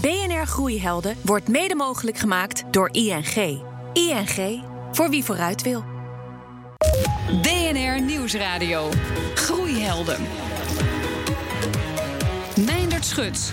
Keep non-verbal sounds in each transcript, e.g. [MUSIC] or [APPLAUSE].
BNR Groeihelden wordt mede mogelijk gemaakt door ING. ING, voor wie vooruit wil. BNR Nieuwsradio. Groeihelden. Meindert Schut.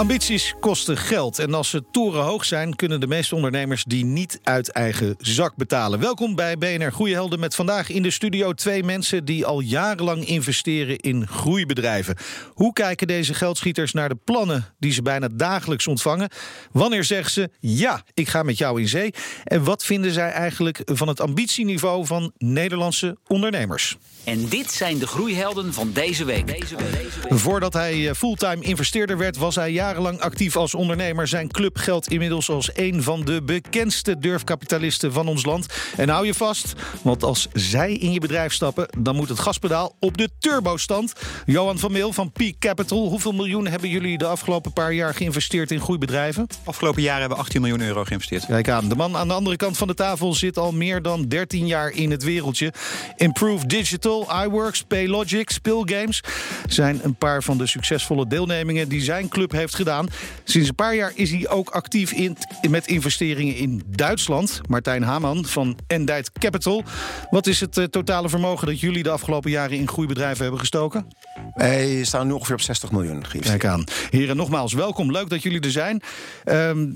Ambities kosten geld. En als ze torenhoog zijn, kunnen de meeste ondernemers die niet uit eigen zak betalen. Welkom bij BNR Groeihelden met vandaag in de studio twee mensen die al jarenlang investeren in groeibedrijven. Hoe kijken deze geldschieters naar de plannen die ze bijna dagelijks ontvangen? Wanneer zeggen ze ja, ik ga met jou in zee? En wat vinden zij eigenlijk van het ambitieniveau van Nederlandse ondernemers? En dit zijn de groeihelden van deze week. Deze week. Voordat hij eh, fulltime investeerder werd, was hij jarenlang actief als ondernemer. Zijn club geldt inmiddels als een van de bekendste durfkapitalisten van ons land. En hou je vast, want als zij in je bedrijf stappen, dan moet het gaspedaal op de turbostand. Johan van Meel van Peak Capital. Hoeveel miljoen hebben jullie de afgelopen paar jaar geïnvesteerd in groeibedrijven? Afgelopen jaar hebben we 18 miljoen euro geïnvesteerd. Kijk aan, de man aan de andere kant van de tafel zit al meer dan 13 jaar in het wereldje. Improve Digital, iWorks, Paylogic, Spillgames zijn een paar van de succesvolle deelnemingen die zijn club heeft gedaan. Sinds een paar jaar is hij ook actief in, met investeringen in Duitsland. Martijn Haman van Endite Capital. Wat is het eh, totale vermogen dat jullie de afgelopen jaren in groeibedrijven hebben gestoken? Wij staan nu ongeveer op 60 miljoen. Kijk aan. Heren, nogmaals welkom. Leuk dat jullie er zijn. Ehm,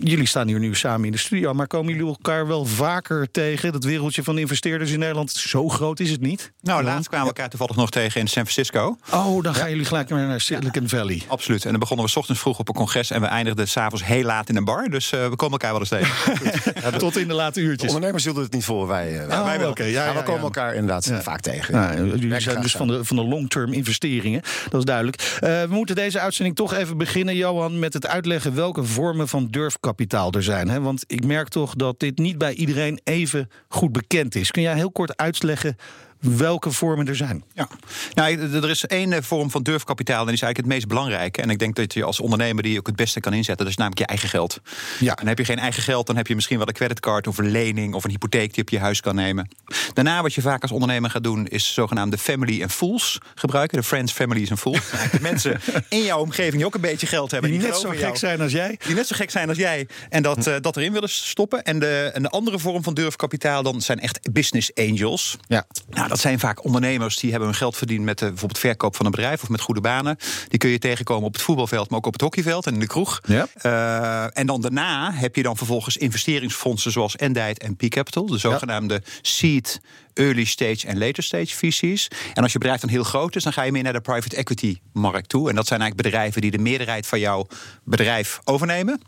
jullie staan hier nu samen in de studio, maar komen jullie elkaar wel vaker tegen? Dat wereldje van investeerders in Nederland, zo groot is het niet. Nou, laatst kwamen we elkaar toevallig nog tegen in San Francisco. Oh, dan gaan jullie gelijk naar Silicon Valley. Absoluut. En dan begonnen we 's ochtends vroeg op een congres en we eindigden s'avonds heel laat in een bar. Dus uh, we komen elkaar wel eens tegen. [LAUGHS] Tot in de late De uurtjes. ondernemers hielden het niet voor, wij, uh, Oh, wij wel. oké. Ja, Ja, ja, we ja. komen elkaar inderdaad vaak tegen. Nou, jullie zijn dus van de, van de long-term investeringen. Dat is duidelijk. Eh, we moeten deze uitzending toch even beginnen, Johan, met het uitleggen welke vormen van durfkapitaal er zijn. Hè? Want ik merk toch dat dit niet bij iedereen even goed bekend is. Kun jij heel kort uitleggen welke vormen er zijn? Ja. Nou, er is één eh, vorm van durfkapitaal en die is eigenlijk het meest belangrijke. En ik denk dat je als ondernemer die ook het beste kan inzetten. Dat is namelijk je eigen geld. Ja. En heb je geen eigen geld, dan heb je misschien wel een creditcard of een lening of een hypotheek die je op je huis kan nemen. Daarna wat je vaak als ondernemer gaat doen, is zogenaamde family and fools gebruiken. De friends, families en fools. [LAUGHS] De mensen in jouw omgeving die ook een beetje geld hebben. Die net zo jou. gek zijn als jij. Die net zo gek zijn als jij. En dat, eh, dat erin willen stoppen. En de, en de andere vorm van durfkapitaal dan zijn echt business angels. Ja. Nou, dat zijn vaak ondernemers die hebben hun geld verdiend met de, bijvoorbeeld verkoop van een bedrijf of met goede banen. Die kun je tegenkomen op het voetbalveld, maar ook op het hockeyveld en in de kroeg. Ja. Eh, en dan daarna heb je dan vervolgens investeringsfondsen zoals Endite en P Capital, de zogenaamde seed, early stage en later stage visies. En als je bedrijf dan heel groot is, dan ga je meer naar de private equity markt toe. En dat zijn eigenlijk bedrijven die de meerderheid van jouw bedrijf overnemen.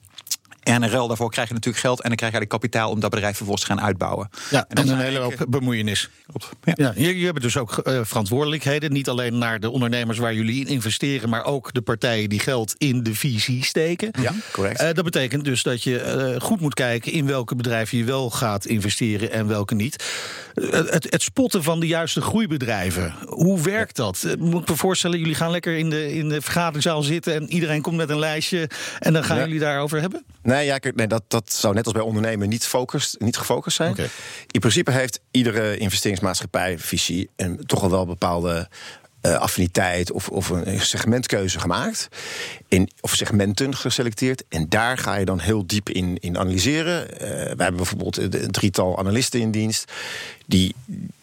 En in ruil daarvoor krijg je natuurlijk geld en dan krijg je eigenlijk kapitaal om dat bedrijf vervolgens te gaan uitbouwen. Ja, dat en een hele eigenlijk, hoop bemoeienis. Klopt. Ja. Ja, jullie hebben dus ook eh, verantwoordelijkheden. Niet alleen naar de ondernemers waar jullie in investeren, maar ook de partijen die geld in de visie steken. Ja, correct. Eh, dat betekent dus dat je eh, goed moet kijken in welke bedrijven je wel gaat investeren en welke niet. Eh, het, het spotten van de juiste groeibedrijven. Hoe werkt dat? Eh, moet ik me voorstellen, jullie gaan lekker in de, in de vergaderzaal zitten en iedereen komt met een lijstje en dan gaan Ja. jullie daarover hebben? Nee, ja, kijk, nee dat, dat zou net als bij ondernemen niet, focust, niet gefocust zijn. In principe heeft iedere investeringsmaatschappij, visie... en toch al wel bepaalde eh, affiniteit of, of een segmentkeuze gemaakt. In, of segmenten geselecteerd. En daar ga je dan heel diep in, in analyseren. Eh, wij hebben bijvoorbeeld een drietal analisten in dienst... die,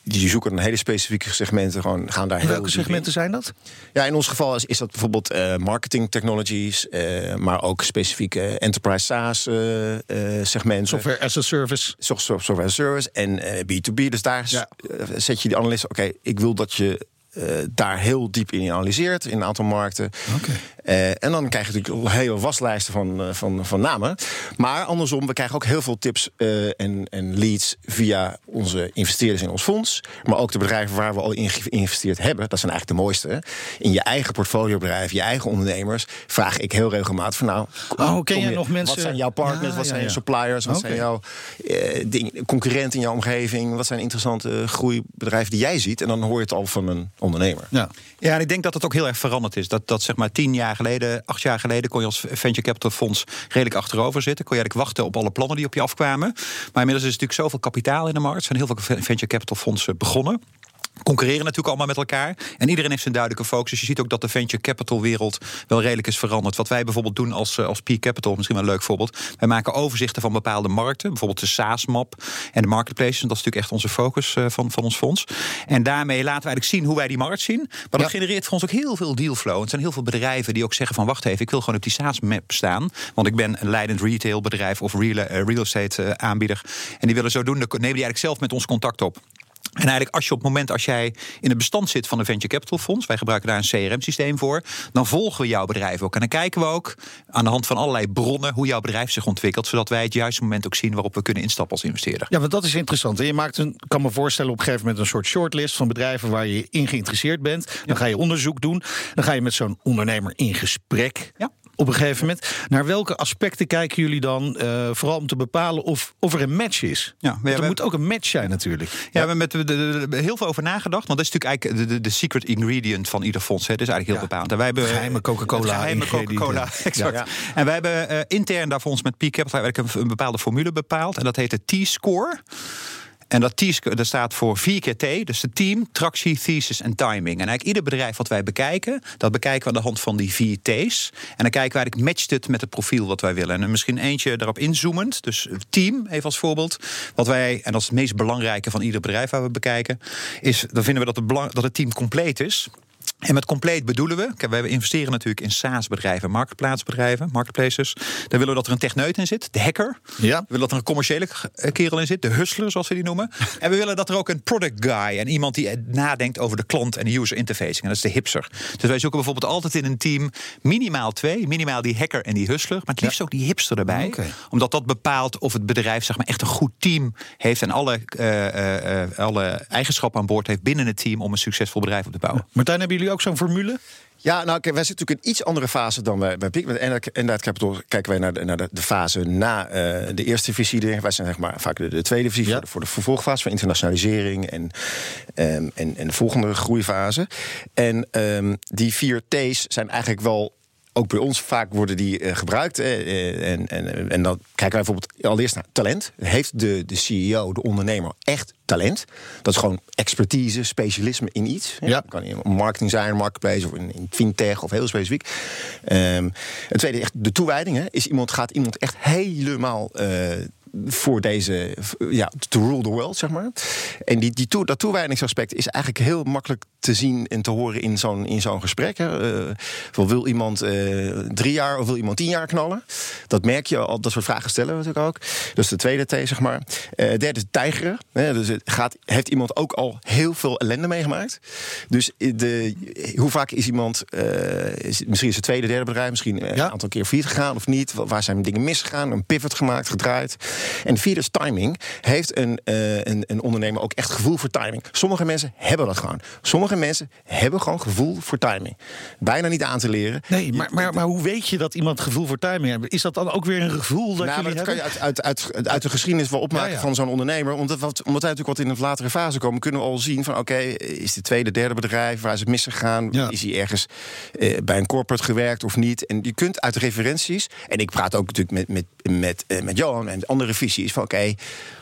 die zoeken een hele specifieke segmenten, gewoon gaan daar heel Welke in. segmenten zijn dat? Ja, in ons geval is, is dat bijvoorbeeld eh, marketing technologies, maar ook specifieke enterprise SaaS segmenten. Software as a service. Soft- soft- software as a service en eh, B2B. Dus daar Ja. zet je de analist. Oké, ik wil dat je daar heel diep in analyseert in een aantal markten. Eh, en dan krijg je natuurlijk een hele waslijsten van, eh, van, van namen. Maar andersom, we krijgen ook heel veel tips eh, en, en leads via onze investeerders in ons fonds. Maar ook de bedrijven waar we al in geïnvesteerd hebben. Dat zijn eigenlijk de mooiste. In je eigen portfoliobedrijf, je eigen ondernemers. Vraag ik heel regelmatig van nou. Oh, ken je- nog mensen- Wat zijn jouw partners? Ja, wat ja, zijn ja. je suppliers? Wat zijn jouw ding, concurrenten in jouw omgeving? Wat zijn interessante groeibedrijven die jij ziet? En dan hoor je het al van een ondernemer. Ja. Ja, en ik denk dat het ook heel erg veranderd is. Dat, dat zeg maar tien jaar geleden, acht jaar geleden, kon je als venture capital fonds redelijk achterover zitten. Kon je eigenlijk wachten op alle plannen die op je afkwamen. Maar inmiddels is natuurlijk zoveel kapitaal in de markt. Er zijn heel veel venture capital fondsen begonnen. Concurreren natuurlijk allemaal met elkaar. En iedereen heeft zijn duidelijke focus. Dus je ziet ook dat de venture capital wereld wel redelijk is veranderd. Wat wij bijvoorbeeld doen als, eh, als Peak Capital, misschien wel een leuk voorbeeld. Wij maken overzichten van bepaalde markten. Bijvoorbeeld de SaaS-map en de marketplaces. Dat is natuurlijk echt onze focus eh, van, van ons fonds. En daarmee laten we eigenlijk zien hoe wij die markt zien. Maar dat genereert voor ons ook heel veel dealflow. Er zijn heel veel bedrijven die ook zeggen van... wacht even, ik wil gewoon op die SaaS-map staan. Want ik ben een leidend retailbedrijf of real, eh, real estate aanbieder. En die willen zo doen, dan nemen die eigenlijk zelf met ons contact op. En eigenlijk als je op het moment als jij in het bestand zit van een venture capital fonds, wij gebruiken daar een CRM-systeem voor, dan volgen we jouw bedrijf ook. En dan kijken we ook aan de hand van allerlei bronnen hoe jouw bedrijf zich ontwikkelt, zodat wij het juiste moment ook zien waarop we kunnen instappen als investeerder. Ja, want dat is interessant. En je maakt een, kan me voorstellen op een gegeven moment een soort shortlist van bedrijven waar je in geïnteresseerd bent. Dan ga je onderzoek doen. Dan ga je met zo'n ondernemer in gesprek. Ja op een gegeven moment. Naar welke aspecten kijken jullie dan? Uh, vooral om te bepalen of, of er een match is. Ja, er moet ook een match zijn natuurlijk. Ja, we hebben met de, de, de, heel veel over nagedacht. Want dat is natuurlijk eigenlijk de, de, secret ingredient van ieder fonds. Hè. Dat is eigenlijk heel bepaald. En wij hebben, geheime Coca-Cola. Geheime Coca-Cola, exact. En wij hebben uh, intern daar voor ons met Peak Capital een, een bepaalde formule bepaald. En dat heet de T-score. En dat T dat staat voor 4 keer T. Dus de team, tractie, thesis en timing. En eigenlijk ieder bedrijf wat wij bekijken, dat bekijken we aan de hand van die vier T's. En dan kijken we eigenlijk, matcht het met het profiel wat wij willen. En misschien eentje daarop inzoomend. Dus team, even als voorbeeld. Wat wij, en dat is het meest belangrijke van ieder bedrijf waar we bekijken, is dan vinden we dat dat het team compleet is. En met compleet bedoelen we, wij investeren natuurlijk in SaaS-bedrijven, marktplaatsbedrijven, marketplaces. Daar willen we dat er een techneut in zit, de hacker. Ja. We willen dat er een commerciële kerel in zit, de hustler zoals we die noemen. [LAUGHS] En we willen dat er ook een product guy en iemand die nadenkt over de klant en de user interfacing. En dat is de hipster. Dus wij zoeken bijvoorbeeld altijd in een team minimaal twee, minimaal die hacker en die hustler, maar het liefst ook die hipster erbij. Omdat dat bepaalt of het bedrijf zeg maar, echt een goed team heeft en alle, uh, uh, alle eigenschappen aan boord heeft binnen het team om een succesvol bedrijf op te bouwen. Martijn, hebben jullie ook zo'n formule? Ja, nou, wij zitten natuurlijk in een iets andere fase dan bij, bij Peak. Met Endite Capital kijken wij naar de, naar de, de fase na uh, de eerste visie. Wij zijn zeg maar vaak de, de tweede visie voor, de, voor de vervolgfase van internationalisering en, um, en, en de volgende groeifase. En um, die vier T's zijn eigenlijk wel ook bij ons vaak worden die uh, gebruikt. Uh, en, en, en dan kijken wij bijvoorbeeld allereerst naar talent. Heeft de, de CEO, de ondernemer, echt talent? Dat is gewoon expertise, specialisme in iets. Ja. Kan in marketing zijn, marketplace of in, in fintech of heel specifiek. Um, het tweede, echt de toewijding. Hè. Is iemand, gaat iemand echt helemaal voor deze, ja, to rule the world, zeg maar. En die, die toe, dat toewijdingsaspect is eigenlijk heel makkelijk te zien en te horen in zo'n, in zo'n gesprek. Hè. Uh, wil iemand uh, drie jaar of wil iemand tien jaar knallen? Dat merk je al, dat soort vragen stellen we natuurlijk ook. Dus de tweede T, zeg maar. Uh, derde, tijgeren. Hè. Dus het gaat, heeft iemand ook al heel veel ellende meegemaakt? Dus de, hoe vaak is iemand, is, misschien is het tweede, derde bedrijf, misschien een aantal keer failliet gegaan of niet? Waar zijn dingen misgegaan? Een pivot gemaakt, gedraaid? En vierde is timing. Heeft een, een, een ondernemer ook echt gevoel voor timing? Sommige mensen hebben dat gewoon. Sommige mensen hebben gewoon gevoel voor timing. Bijna niet aan te leren. Nee, maar, maar, maar hoe weet je dat iemand gevoel voor timing heeft? Is dat dan ook weer een gevoel dat nou, dat kan je uit, uit, uit, uit de geschiedenis wel opmaken van zo'n ondernemer. Omdat, wat, omdat wij natuurlijk wat in een latere fase komen, kunnen we al zien van oké, is de tweede, derde bedrijf, waar is het misgegaan? Is hij ergens eh, bij een corporate gewerkt of niet? En je kunt uit referenties, en ik praat ook natuurlijk met, met, met, uh, met Johan en andere visies van oké.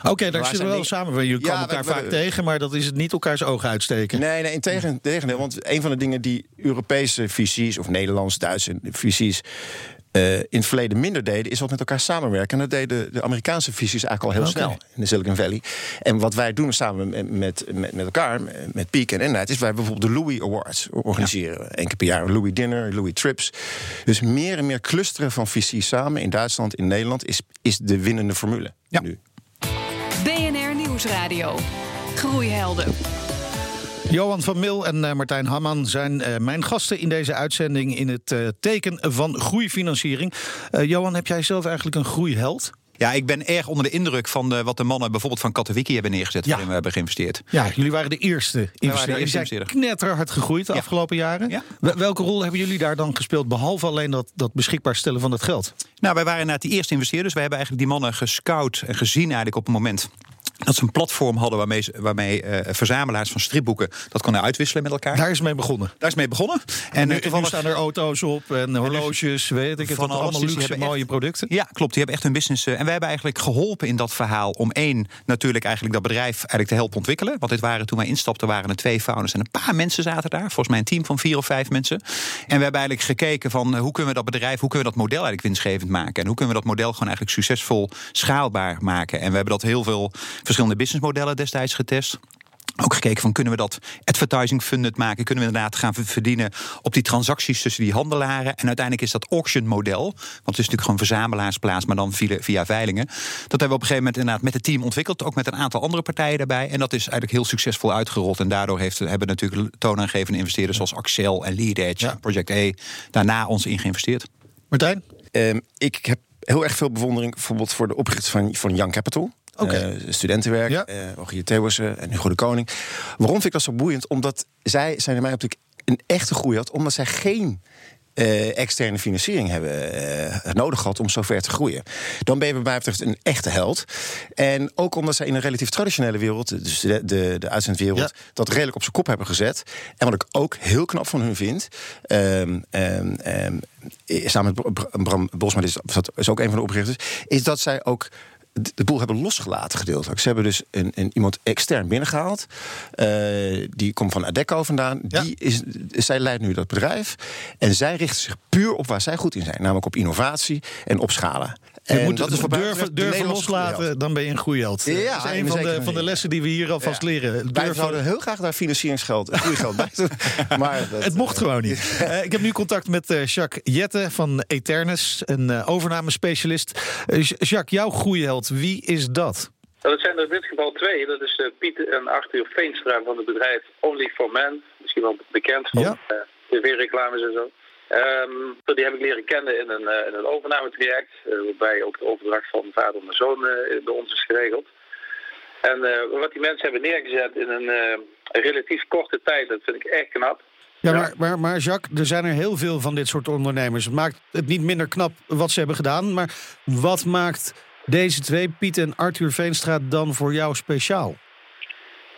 Oké, daar zitten we wel samen. Jullie komen elkaar vaak tegen, maar dat is het niet elkaars ogen uitsteken. Nee, nee, in tegen, want een van de dingen die Europese visies of Nederlands-Duitse visies uh, in het verleden minder deden, is wat met elkaar samenwerken. En dat deden de Amerikaanse visies eigenlijk al heel snel in de Silicon Valley. En wat wij doen samen met, met, met, elkaar, met Peak en Enlight, is wij bijvoorbeeld de Louis Awards organiseren. Ja. Eén keer per jaar een Louis Dinner, Louis Trips. Dus meer en meer clusteren van visies samen in Duitsland, in Nederland, is, is de winnende formule. Ja. Nu. BNR Nieuwsradio. Groeihelden. Johan van Mil en uh, Martijn Hamman zijn uh, mijn gasten in deze uitzending in het uh, teken van groeifinanciering. Johan, heb jij zelf eigenlijk een groeiheld? Ja, ik ben erg onder de indruk van de, wat de mannen bijvoorbeeld van Katowiki hebben neergezet. Ja. Waarin we hebben geïnvesteerd. Ja, jullie waren de eerste investeerder. Jullie zijn knetterhard gegroeid de afgelopen jaren. Ja. Welke rol hebben jullie daar dan gespeeld, behalve alleen dat, dat beschikbaar stellen van het geld? Nou, wij waren na die eerste investeerders. Wij hebben eigenlijk die mannen gescout en gezien eigenlijk op het moment Dat ze een platform hadden waarmee, waarmee eh, verzamelaars van stripboeken dat konden uitwisselen met elkaar. Daar is mee begonnen. Daar is mee begonnen. En nu, eh, nu toevallig- staan er auto's op en horloges, weet ik het. Van allemaal Dus luxe, hebben mooie echt- producten. Ja, klopt. Die hebben echt hun business. eh, en wij hebben eigenlijk geholpen in dat verhaal om één, natuurlijk eigenlijk dat bedrijf eigenlijk te helpen ontwikkelen. Want dit waren toen wij instapten, waren er twee founders en een paar mensen zaten daar. Volgens mij een team van vier of vijf mensen. En we hebben eigenlijk gekeken van hoe kunnen we dat bedrijf, hoe kunnen we dat model eigenlijk winstgevend maken? En hoe kunnen we dat model gewoon eigenlijk succesvol schaalbaar maken? En we hebben dat heel veel verschillende businessmodellen destijds getest. Ook gekeken van kunnen we dat advertising funded maken? Kunnen we inderdaad gaan ver- verdienen op die transacties tussen die handelaren? En uiteindelijk is dat auction model, want het is natuurlijk gewoon verzamelaarsplaats, maar dan via, via veilingen. Dat hebben we op een gegeven moment inderdaad met het team ontwikkeld, ook met een aantal andere partijen daarbij. En dat is eigenlijk heel succesvol uitgerold. En daardoor heeft, hebben natuurlijk toonaangevende investeerders zoals Axel en Lead Edge, Ja. Project E, daarna ons in geïnvesteerd. Martijn? Ehm, ik heb heel erg veel bewondering bijvoorbeeld voor de oprichters van, van Young Capital. Oké. Eh, studentenwerk, Ja. eh Rogier en Hugo de Koning. Waarom vind ik dat zo boeiend? Omdat zij zijn in mijn optiek een echte groei had, omdat zij geen eh, externe financiering hebben nodig gehad om zo ver te groeien. Dan ben je bij mij betreft een echte held. En ook omdat zij in een relatief traditionele wereld, dus de, de, de uitzendwereld, Ja. dat redelijk op zijn kop hebben gezet. En wat ik ook heel knap van hun vind, ehm, ehm, ehm, eh, samen met Br- Br- Bram Bosma, is, dat is ook een van de oprichters, is dat zij ook de boel hebben losgelaten gedeeltelijk. Ze hebben dus een, een, iemand extern binnengehaald. Eh, die komt van Adecco vandaan. Ja. Die is, zij leidt nu dat bedrijf. En zij richten zich puur op waar zij goed in zijn. Namelijk op innovatie en op schalen. Je en moet dat het mij durven, durven loslaten, dan ben je een groeiheld. Ja, dat is een van de, van de lessen die we hier alvast Ja. leren. Wij Durven- zouden heel graag daar financieringsgeld, groeigeld [LAUGHS] bij doen. [LAUGHS] Maar dat, Het mocht gewoon niet. [LAUGHS] Eh, ik heb nu contact met eh, Jacques Jette van Eternus, een eh, overnamespecialist. Eh, Jacques, jouw groeiheld, wie is dat? Nou, dat zijn er in dit geval twee. Dat is eh, Piet en Arthur Veenstra van het bedrijf Only for Men. Misschien wel bekend van Ja. eh, tv-reclames en zo. Ehm, die heb ik leren kennen in een, eh, in een overnametraject. eh, waarbij ook de overdracht van vader naar zoon eh, bij ons is geregeld. En wat die mensen hebben neergezet in een, een relatief korte tijd, dat vind ik echt knap. Ja, Ja. Maar, maar, maar Jacques, er zijn er heel veel van dit soort ondernemers. Het maakt het niet minder knap wat ze hebben gedaan. Maar wat maakt deze twee, Piet en Arthur Veenstra, dan voor jou speciaal?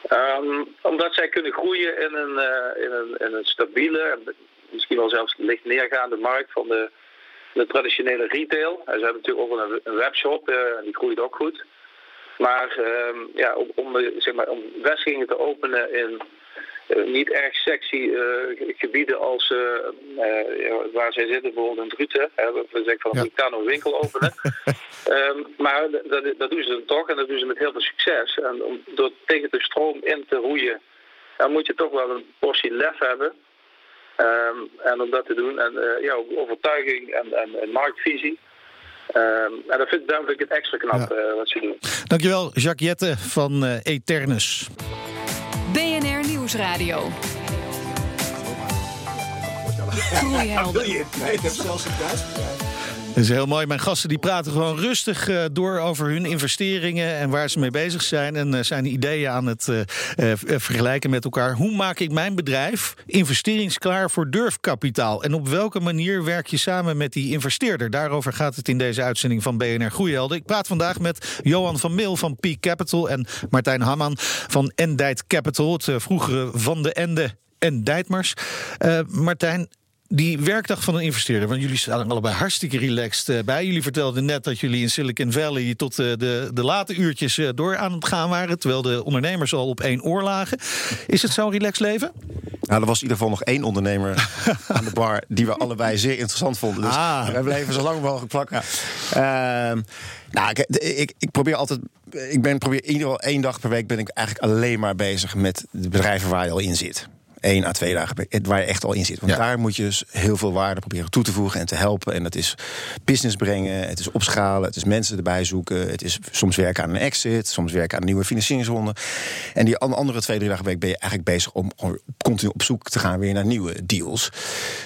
Ehm, omdat zij kunnen groeien in een, in een, in een stabiele, misschien wel zelfs licht neergaande markt van de, de traditionele retail. En ze hebben natuurlijk ook wel een, een webshop, eh, en die groeit ook goed. Maar ehm, ja, om, om, zeg maar, om vestigingen te openen in eh, niet erg sexy eh, gebieden als waar zij zitten, bijvoorbeeld in Druten. We zeggen van, Ja. ik kan een winkel openen. [LAUGHS] Ehm, maar dat, dat doen ze dan toch en dat doen ze met heel veel succes. En om, door tegen de stroom in te roeien, dan moet je toch wel een portie lef hebben. Ehm, en om dat te doen, en eh, ja, ook overtuiging en, en, en marktvisie. Ehm, en dat vind, daarom vind ik het extra knap Ja. eh, wat ze doen. Dankjewel, Jacques Jette van eh, Eternus. BNR Nieuwsradio. Groeihelden. Dat is heel mooi. Mijn gasten die praten gewoon rustig eh, door over hun investeringen en waar ze mee bezig zijn. En eh, zijn ideeën aan het eh, vergelijken met elkaar. Hoe maak ik mijn bedrijf investeringsklaar voor durfkapitaal? En op welke manier werk je samen met die investeerder? Daarover gaat het in deze uitzending van BNR Groeihelden. Ik praat vandaag met Johan van Meel van Peak Capital en Martijn Hamman van Endite Capital. Het vroegere Van de Ende en Dijtmars. Martijn, die werkdag van een investeerder, want jullie staan allebei hartstikke relaxed eh, bij. Jullie vertelden net dat jullie in Silicon Valley tot eh, de, de late uurtjes eh, door aan het gaan waren, terwijl de ondernemers al op één oor lagen. Is het zo'n relaxed leven? Nou, er was in ieder geval nog één ondernemer [LAUGHS] aan de bar die we allebei zeer interessant vonden. Dus Ah. we bleven zo lang mogelijk plakken. Ehm, nou, ik, ik, ik probeer altijd. Ik ben probeer in ieder geval één dag per week ben ik eigenlijk alleen maar bezig met de bedrijven waar je al in zit. Eén à twee dagen waar je echt al in zit. Want Ja. daar moet je dus heel veel waarde proberen toe te voegen en te helpen. En dat is business brengen, het is opschalen, het is mensen erbij zoeken. Het is soms werken aan een exit, soms werken aan een nieuwe financieringsronde. En die an- andere twee, drie dagen per week ben je eigenlijk bezig om continu op zoek te gaan weer naar nieuwe deals.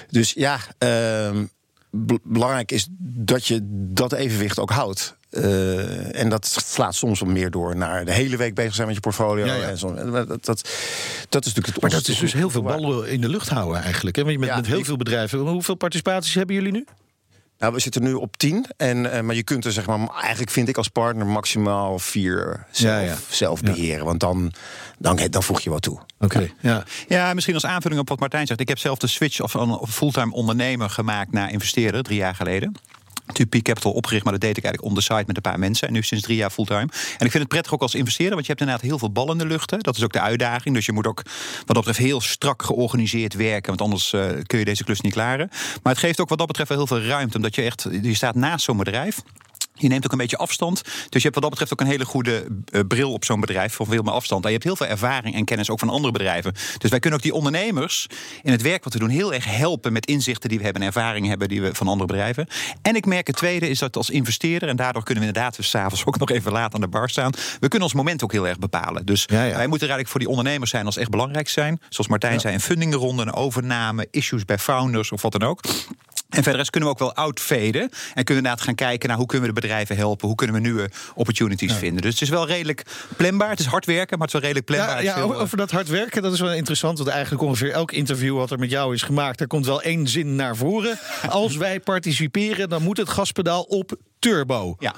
Dus ja, ehm, be- belangrijk is dat je dat evenwicht ook houdt. Eh, en dat slaat soms wel meer door naar de hele week bezig zijn met je portfolio. Ja, ja. En zo, en dat, dat, dat is natuurlijk het Maar dat is dus heel veel ballen in de lucht houden eigenlijk. Hè? Want je met, Ja, met heel ik- veel bedrijven. Hoeveel participaties hebben jullie nu? Nou, we zitten nu op 10. En, eh, maar je kunt er zeg maar, eigenlijk vind ik als partner maximaal vier zelf, Ja, ja. zelf beheren. Want dan, dan, dan voeg je wat toe. Oké, ja. Ja, misschien als aanvulling op wat Martijn zegt. Ik heb zelf de switch of een fulltime ondernemer gemaakt naar investeren drie jaar geleden. Peak Capital opgericht, maar dat deed ik eigenlijk on the side met een paar mensen. En nu sinds drie jaar fulltime. En ik vind het prettig ook als investeerder, want je hebt inderdaad heel veel bal in de lucht. Hè. Dat is ook de uitdaging. Dus je moet ook wat dat betreft heel strak georganiseerd werken. Want anders eh, kun je deze klus niet klaren. Maar het geeft ook wat dat betreft wel heel veel ruimte. Omdat je echt, je staat naast zo'n bedrijf. Je neemt ook een beetje afstand. Dus je hebt wat dat betreft ook een hele goede eh, bril op zo'n bedrijf. Van veel meer afstand. En je hebt heel veel ervaring en kennis ook van andere bedrijven. Dus wij kunnen ook die ondernemers in het werk wat we doen heel erg helpen met inzichten die we hebben en ervaringen hebben die we van andere bedrijven. En ik merk het tweede is dat als investeerder, en daardoor kunnen we inderdaad dus s'avonds ook [LAUGHS] nog even laat aan de bar staan. We kunnen ons moment ook heel erg bepalen. Dus Ja, ja. wij moeten er eigenlijk voor die ondernemers zijn als echt belangrijk zijn. Zoals Martijn zei, een fundingronde, een overname, issues bij founders of wat dan ook. En verder kunnen we ook wel outfaden. En kunnen we inderdaad gaan kijken naar hoe kunnen we de bedrijven helpen. Hoe kunnen we nieuwe opportunities vinden. Dus het is wel redelijk planbaar. Het is hard werken, maar het is wel redelijk planbaar. Ja, ja, over, over dat hard werken, dat is wel interessant. Want eigenlijk ongeveer elk interview wat er met jou is gemaakt... daar komt wel één zin naar voren. [LAUGHS] Als wij participeren, dan moet het gaspedaal op turbo. ja.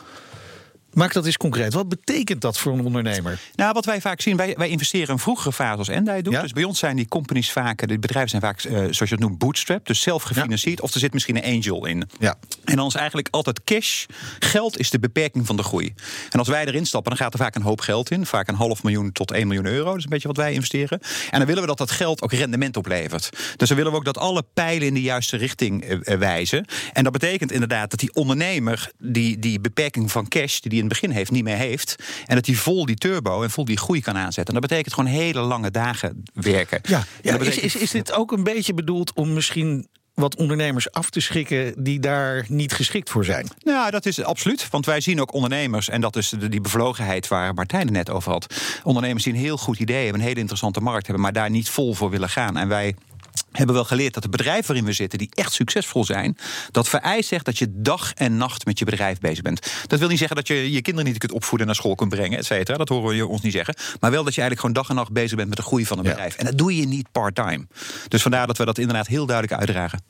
Maak dat eens concreet. Wat betekent dat voor een ondernemer? Nou, wat wij vaak zien, wij, wij investeren in vroegere fase als Endai doet. Ja. Dus bij ons zijn die companies vaak, de bedrijven zijn vaak, eh, zoals je het noemt, bootstrap. Dus zelf gefinancierd. Of er zit misschien een angel in. Ja. En dan is eigenlijk altijd cash. Geld is de beperking van de groei. En als wij erin stappen, dan gaat er vaak een hoop geld in. Vaak een half miljoen tot 1 miljoen euro. Dat is een beetje wat wij investeren. En dan willen we dat dat geld ook rendement oplevert. Dus dan willen we ook dat alle pijlen in de juiste richting eh, eh, wijzen. En dat betekent inderdaad dat die ondernemer die, die beperking van cash die in het begin heeft, niet meer heeft. En dat hij vol die turbo en vol die groei kan aanzetten. En dat betekent gewoon hele lange dagen werken. Ja, is, is, is dit ook een beetje bedoeld om misschien wat ondernemers af te schrikken die daar niet geschikt voor zijn? Nou, dat is absoluut. Want wij zien ook ondernemers, en dat is de, die bevlogenheid waar Martijn het net over had. Ondernemers die een heel goed idee hebben, een hele interessante markt hebben, maar daar niet vol voor willen gaan. En wij hebben wel geleerd dat de bedrijven waarin we zitten, die echt succesvol zijn, dat vereist zegt dat je dag en nacht met je bedrijf bezig bent. Dat wil niet zeggen dat je je kinderen niet kunt opvoeden en naar school kunt brengen, et cetera. Dat horen we ons niet zeggen. Maar wel dat je eigenlijk gewoon dag en nacht bezig bent met de groei van een Ja. bedrijf. En dat doe je niet part-time. Dus vandaar dat we dat inderdaad heel duidelijk uitdragen.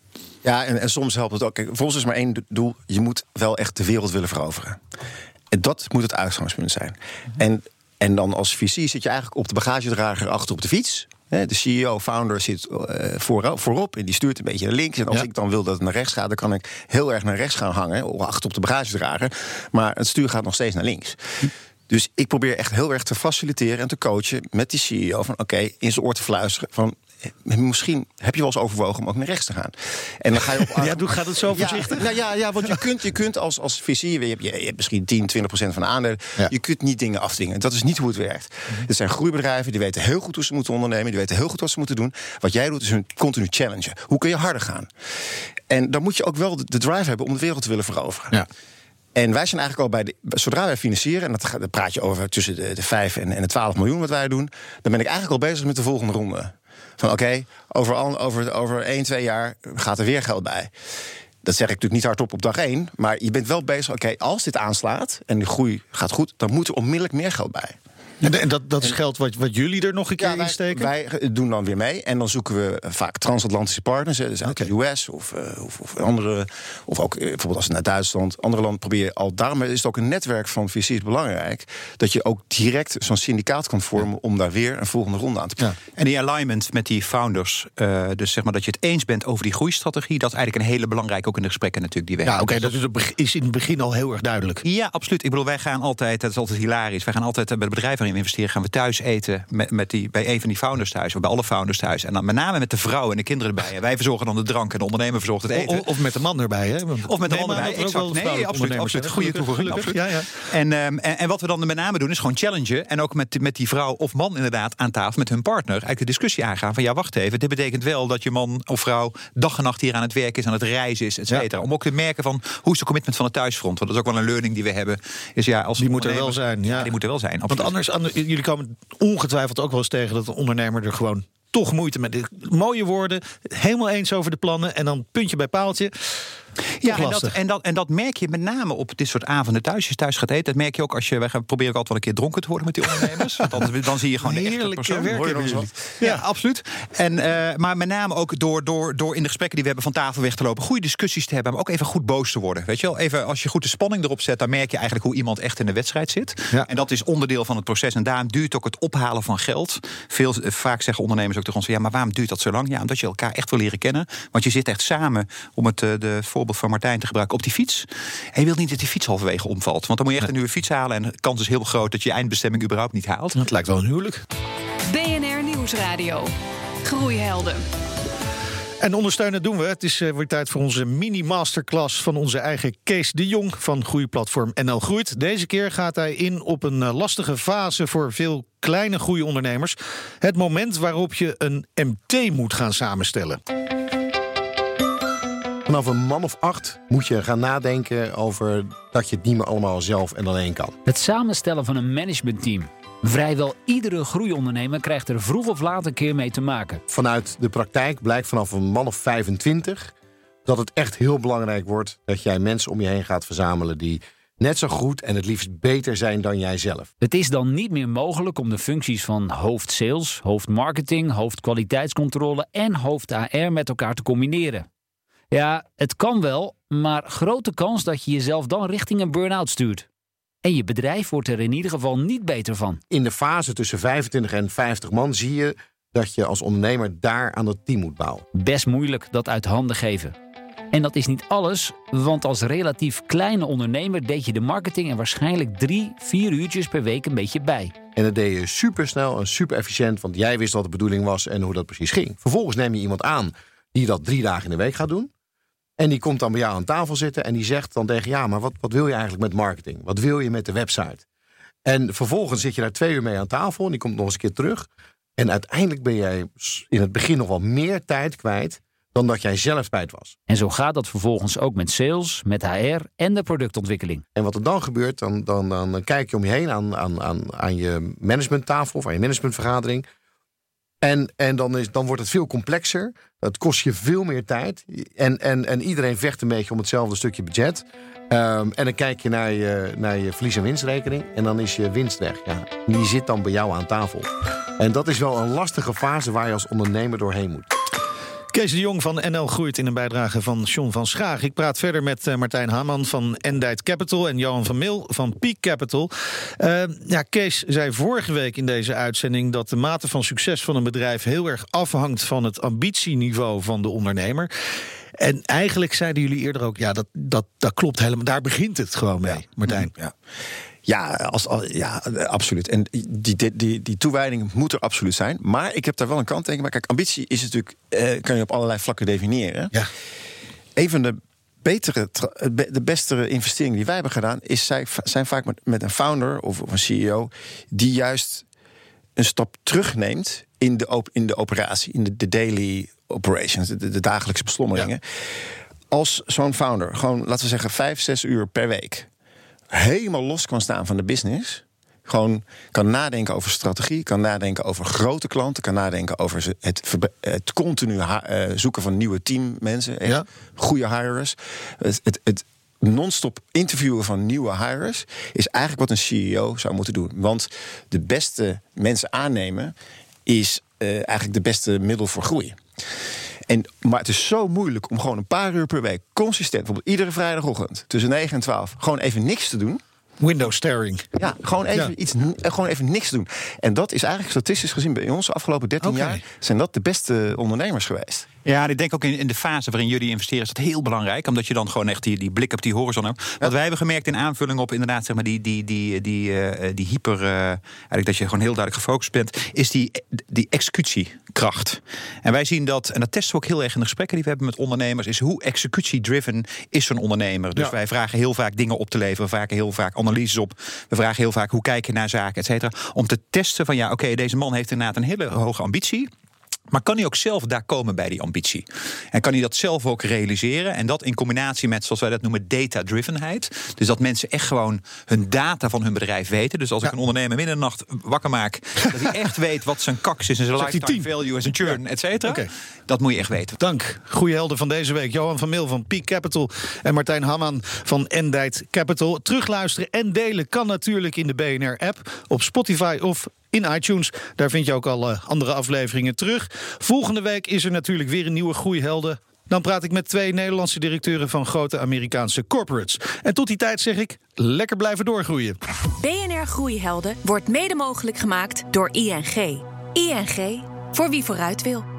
Ja, en, en soms helpt het ook. Kijk, voor ons is maar één do- doel. Je moet wel echt de wereld willen veroveren. En dat moet het uitgangspunt zijn. En, en dan als VC zit je eigenlijk op de bagagedrager achter op de fiets. De CEO, founder zit eh, voor, voorop en die stuurt een beetje naar links. En als Ja. ik dan wil dat het naar rechts gaat, dan kan ik heel erg naar rechts gaan hangen, achter op de bagagedrager. Maar het stuur gaat nog steeds naar links. Dus ik probeer echt heel erg te faciliteren en te coachen met die CEO. Van oké, in zijn oor te fluisteren. Van misschien heb je wel eens overwogen om ook naar rechts te gaan. En dan ga je op. [LAUGHS] Ja, doe- gaat het zo voorzichtig? Ja, nou ja, ja, want je kunt, je kunt als, als je hebt, je hebt misschien 10, 20 procent van de aandelen. Ja. Je kunt niet dingen afdwingen. Dat is niet hoe het werkt. Het zijn groeibedrijven, die weten heel goed hoe ze moeten ondernemen. Die weten heel goed wat ze moeten doen. Wat jij doet is hun continu challengen. Hoe kun je harder gaan? En dan moet je ook wel de, de drive hebben om de wereld te willen veroveren. Ja. En wij zijn eigenlijk al bij de. Zodra wij financieren, en dat, gaat- praat je over tussen de, de 5 en, en de 12 miljoen wat wij doen. Dan ben ik eigenlijk al bezig met de volgende ronde. Van oké, over, al- over, over 1, 2 jaar gaat er weer geld bij. Dat zeg ik natuurlijk niet hardop op dag 1. Maar je bent wel bezig, oké, als dit aanslaat en de groei gaat goed, dan moet er onmiddellijk meer geld bij. En, en dat, dat is geld wat, wat jullie er nog een keer wij, in steken? wij doen dan weer mee. En dan zoeken we vaak transatlantische partners. hè, Dus uit de US of, eh, of, of andere. Of ook eh, bijvoorbeeld als we naar Duitsland, andere landen probeer je al. Daarom is het ook een netwerk van VC's belangrijk. Dat je ook direct zo'n syndicaat kan vormen om daar weer een volgende ronde aan te pakken. En die alignment met die founders, eh, dus zeg maar dat je het eens bent over die groeistrategie, dat is eigenlijk een hele belangrijke ook in de gesprekken natuurlijk die we ja, hebben. oké, dat is, is in het begin al heel erg duidelijk. Ja, absoluut. Ik bedoel, wij gaan altijd, dat is altijd hilarisch. Wij gaan altijd bij de bedrijven investeren, gaan we thuis eten met, met die, bij een van die founders thuis, of bij alle founders thuis. En dan met name met de vrouwen en de kinderen erbij. En wij verzorgen dan de drank en de ondernemer verzorgt het eten. O- Of met de man erbij, hè? Want- Of met de man erbij, er exact. Nee, absoluut, absoluut. Goede toevoeging, absoluut. Ja, ja. En, ehm, en, en wat we dan met name doen, is gewoon challengen. En ook met, met die vrouw of man inderdaad aan tafel, met hun partner, eigenlijk de discussie aangaan van ja, wacht even, dit betekent wel dat je man of vrouw dag en nacht hier aan het werk is, aan het reizen is, et cetera. Om ook te merken van hoe is de commitment van het thuisfront. Want dat is ook wel een learning die we hebben. Is ja, als Die moet er wel zijn, ja. die moet er wel zijn. Want absoluut. anders, jullie komen ongetwijfeld ook wel eens tegen dat een ondernemer er gewoon toch moeite met. Mooie woorden, helemaal eens over de plannen en dan puntje bij paaltje. Ja, en dat, en, dat, en dat merk je met name op dit soort avonden thuis. Je thuis gaat eten, dat merk je ook als je... Wij gaan proberen ook altijd wel een keer dronken te worden met die ondernemers. Want dan, [LAUGHS] dan zie je gewoon de echte persoon. werken wat? Ja, absoluut. En, eh, maar met name ook door, door, door in de gesprekken die we hebben van tafel weg te lopen... goede discussies te hebben, maar ook even goed boos te worden. Weet je wel? Even, als je goed de spanning erop zet... dan merk je eigenlijk hoe iemand echt in de wedstrijd zit. Ja. En dat is onderdeel van het proces. En daarom duurt ook het ophalen van geld. Veel, eh, vaak zeggen ondernemers ook tegen ons... ja, maar waarom duurt dat zo lang? Ja, omdat je elkaar echt wil leren kennen. Want je zit echt samen, om het eh, de voorbeeld van Martijn te gebruiken... op die fiets. En je wilt niet dat die fiets halverwege omvalt. Want dan moet je echt een nieuwe fiets halen... en de kans is heel groot dat je je eindbestemming überhaupt niet haalt. Het lijkt wel een huwelijk. BNR Nieuwsradio. Groeihelden. En ondersteunen doen we. Het is eh, weer tijd voor onze mini-masterclass van onze eigen Kees de Jong van groeiplatform NL Groeit. Deze keer gaat hij in op een eh, lastige fase voor veel kleine groeiondernemers. Het moment waarop je een MT moet gaan samenstellen. Vanaf een man of acht moet je gaan nadenken over dat je het niet meer allemaal zelf en alleen kan. Het samenstellen van een managementteam. Vrijwel iedere groeiondernemer krijgt er vroeg of laat een keer mee te maken. Vanuit de praktijk blijkt vanaf een man of 25 dat het echt heel belangrijk wordt dat jij mensen om je heen gaat verzamelen die net zo goed en het liefst beter zijn dan jij zelf. Het is dan niet meer mogelijk om de functies van hoofd sales, hoofd marketing, hoofd kwaliteitscontrole en hoofd AR met elkaar te combineren. Ja, het kan wel, maar grote kans dat je jezelf dan richting een burn-out stuurt. En je bedrijf wordt er in ieder geval niet beter van. In de fase tussen 25 en 50 man zie je dat je als ondernemer daar aan het team moet bouwen. Best moeilijk dat uit handen geven. En dat is niet alles, want als relatief kleine ondernemer deed je de marketing er waarschijnlijk drie, vier uurtjes per week een beetje bij. En dat deed je supersnel en super efficiënt, want jij wist wat de bedoeling was en hoe dat precies ging. Vervolgens neem je iemand aan die dat drie dagen in de week gaat doen. En die komt dan bij jou aan tafel zitten en die zegt dan tegen ja, maar wat, wat wil je eigenlijk met marketing? Wat wil je met de website? En vervolgens zit je daar twee uur mee aan tafel en die komt nog eens een keer terug. En uiteindelijk ben jij in het begin nog wel meer tijd kwijt dan dat jij zelf kwijt was. En zo gaat dat vervolgens ook met sales, met HR en de productontwikkeling. En wat er dan gebeurt, dan, dan, dan, dan kijk je om je heen aan, aan, aan, aan je managementtafel of aan je managementvergadering. En, en dan, is, dan wordt het veel complexer. Het kost je veel meer tijd. En, en, en iedereen vecht een beetje om hetzelfde stukje budget. Ehm, en dan kijk je naar je, naar je verlies- en winstrekening. En dan is je winst weg. Ja, die zit dan bij jou aan tafel. En dat is wel een lastige fase waar je als ondernemer doorheen moet. Kees de Jong van NL Groeit in een bijdrage van John van Schaag. Ik praat verder met eh, Martijn Haman van Endite Capital en Johan van Mil van Peak Capital. Eh, ja, Kees zei vorige week in deze uitzending dat de mate van succes van een bedrijf heel erg afhangt van het ambitieniveau van de ondernemer. En eigenlijk zeiden jullie eerder ook, ja, dat, dat, dat klopt helemaal. Daar begint het gewoon mee, Martijn. Ja. Ja, als, als- ja, absoluut. En die, die, die, die toewijding moet er absoluut zijn. Maar ik heb daar wel een kanttekening. Maar kijk, ambitie is natuurlijk, eh, kan je op allerlei vlakken definiëren. Ja. Een van de betere, de beste investeringen die wij hebben gedaan, is zij, zijn vaak met, met een founder of, of een CEO die juist een stap terugneemt in de, op, in de operatie, in de, de daily operations, de, de- de dagelijkse beslommeringen. Als zo'n founder gewoon, laten we zeggen, vijf, zes uur per week helemaal los kan staan van de business. Gewoon kan nadenken over strategie, kan nadenken over grote klanten, kan nadenken over het, het continu eh, zoeken van nieuwe teammensen, echt Ja. goede hires. Het, het, het non-stop interviewen van nieuwe hires is eigenlijk wat een CEO zou moeten doen. Want de beste mensen aannemen is eh, eigenlijk de beste middel voor groei. En, maar het is zo moeilijk om gewoon een paar uur per week consistent, bijvoorbeeld iedere vrijdagochtend tussen 9 en 12, gewoon even niks te doen. Window staring. Ja, gewoon even, Ja. Iets, gewoon even niks te doen. En dat is eigenlijk statistisch gezien bij ons de afgelopen 13 Oké. jaar zijn dat de beste ondernemers geweest. Ja, ik denk ook in, in de fase waarin jullie investeren is dat heel belangrijk. Omdat je dan gewoon echt die, die blik op die horizon hebt. Wat wij hebben gemerkt in aanvulling op inderdaad zeg maar die, die, die, die, eh, die hyper... eh, eigenlijk dat je gewoon heel duidelijk gefocust bent. Is die, die executiekracht. En wij zien dat, en dat testen we ook heel erg in de gesprekken die we hebben met ondernemers. Is hoe executie-driven is zo'n ondernemer. Dus Ja. wij vragen heel vaak dingen op te leveren. We vragen heel vaak analyses op. We vragen heel vaak hoe kijk je naar zaken, et cetera. Om te testen van ja, oké, deze man heeft inderdaad een hele hoge ambitie. Maar kan hij ook zelf daar komen bij die ambitie? En kan hij dat zelf ook realiseren? En dat in combinatie met, zoals wij dat noemen, data-drivenheid. Dus dat mensen echt gewoon hun data van hun bedrijf weten. Dus als ik een ondernemer midden in de nacht wakker maak, [LAUGHS] dat hij echt weet wat zijn kaks is en zijn Zegt lifetime value en zijn churn, et cetera. Dat moet je echt weten. Dank. Goeie helden van deze week. Johan van Mil van Peak Capital en Martijn Hamman van Endite Capital. Terugluisteren en delen kan natuurlijk in de BNR-app, op Spotify of in iTunes. Daar vind je ook al andere afleveringen terug. Volgende week is er natuurlijk weer een nieuwe Groeihelden. Dan praat ik met twee Nederlandse directeuren van grote Amerikaanse corporates. En tot die tijd zeg ik, lekker blijven doorgroeien. BNR Groeihelden wordt mede mogelijk gemaakt door ING. ING, voor wie vooruit wil.